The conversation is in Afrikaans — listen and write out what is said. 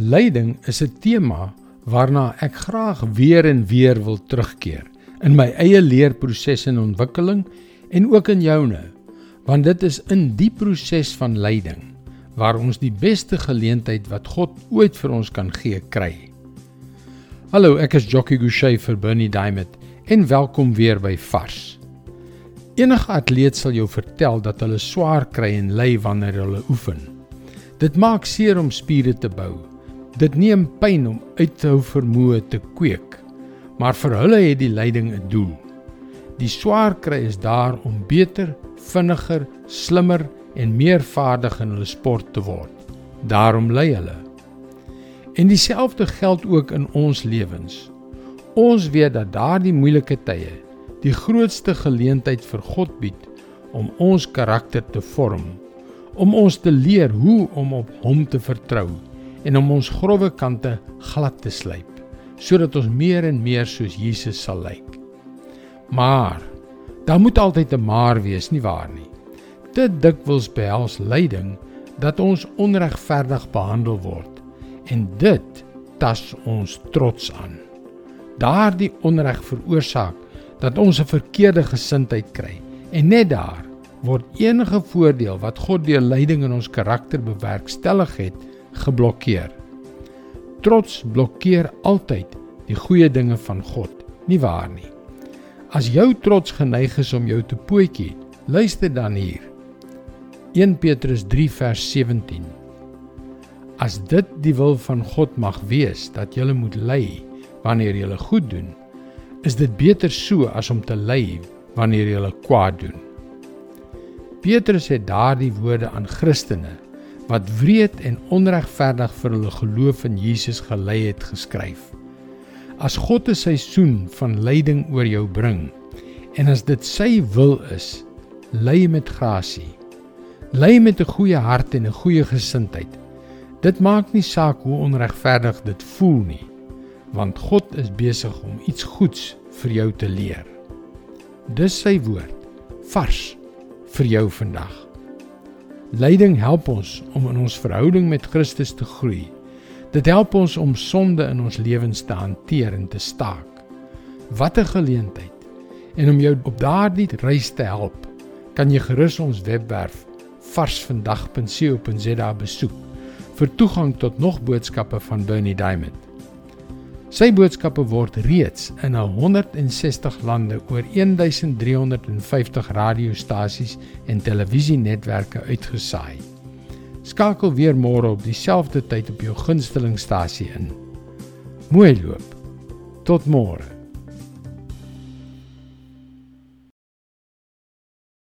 Lyding is 'n tema waarna ek graag weer en weer wil terugkeer in my eie leerproses en ontwikkeling en ook in joune, want dit is in die proses van lyding waar ons die beste geleentheid wat God ooit vir ons kan gee kry. Hallo, ek is Jockey Gouchee vir Bernie Diamond en welkom weer by Vars. Enige atleet sal jou vertel dat hulle swaar kry en ly wanneer hulle oefen. Dit maak seer om spiere te bou Dit neem pyn om uit te hou vermoë te kweek, maar vir hulle het die lyding 'n doel. Die swaar kry is daar om beter, vinniger, slimmer en meer vaardig in hulle sport te word. Daarom ly hulle. En dieselfde geld ook in ons lewens. Ons weet dat daardie moeilike tye die grootste geleentheid vir God bied om ons karakter te vorm, om ons te leer hoe om op Hom te vertrou en om ons grouwe kante glad te slyp sodat ons meer en meer soos Jesus sal lyk. Maar daar moet altyd 'n maar wees, nie waar nie? Te dikwels behels lyding dat ons onregverdig behandel word en dit tas ons trots aan. Daardie onreg veroorsaak dat ons 'n verkeerde gesindheid kry en net daar word enige voordeel wat God deur lyding in ons karakter bewerkstellig het, geblokkeer. Trots blokkeer altyd die goeie dinge van God, nie waar nie? As jou trots geneig is om jou te pootjie, luister dan hier. 1 Petrus 3 vers 17. As dit die wil van God mag wees dat jy moet ly wanneer jy goed doen, is dit beter so as om te ly wanneer jy kwaad doen. Petrus het daardie woorde aan Christene wat wreed en onregverdig vir hulle geloof in Jesus gelei het geskryf. As God 'n seisoen van lyding oor jou bring en as dit sy wil is, ly met grasie. Ly met 'n goeie hart en 'n goeie gesindheid. Dit maak nie saak hoe onregverdig dit voel nie, want God is besig om iets goeds vir jou te leer. Dis sy woord vars vir jou vandag. Lyding help ons om in ons verhouding met Christus te groei. Dit help ons om sonde in ons lewens te hanteer en te staak. Wat 'n geleentheid. En om jou op daardie reis te help, kan jy gerus ons webwerf varsvandag.co.za besoek vir toegang tot nog boodskappe van Bernie Diamond. Sy boodskappe word reeds in 160 lande oor 1350 radiostasies en televisienetwerke uitgesaai. Skakel weer môre op dieselfde tyd op jou gunstelingstasie in. Mooi loop. Tot môre.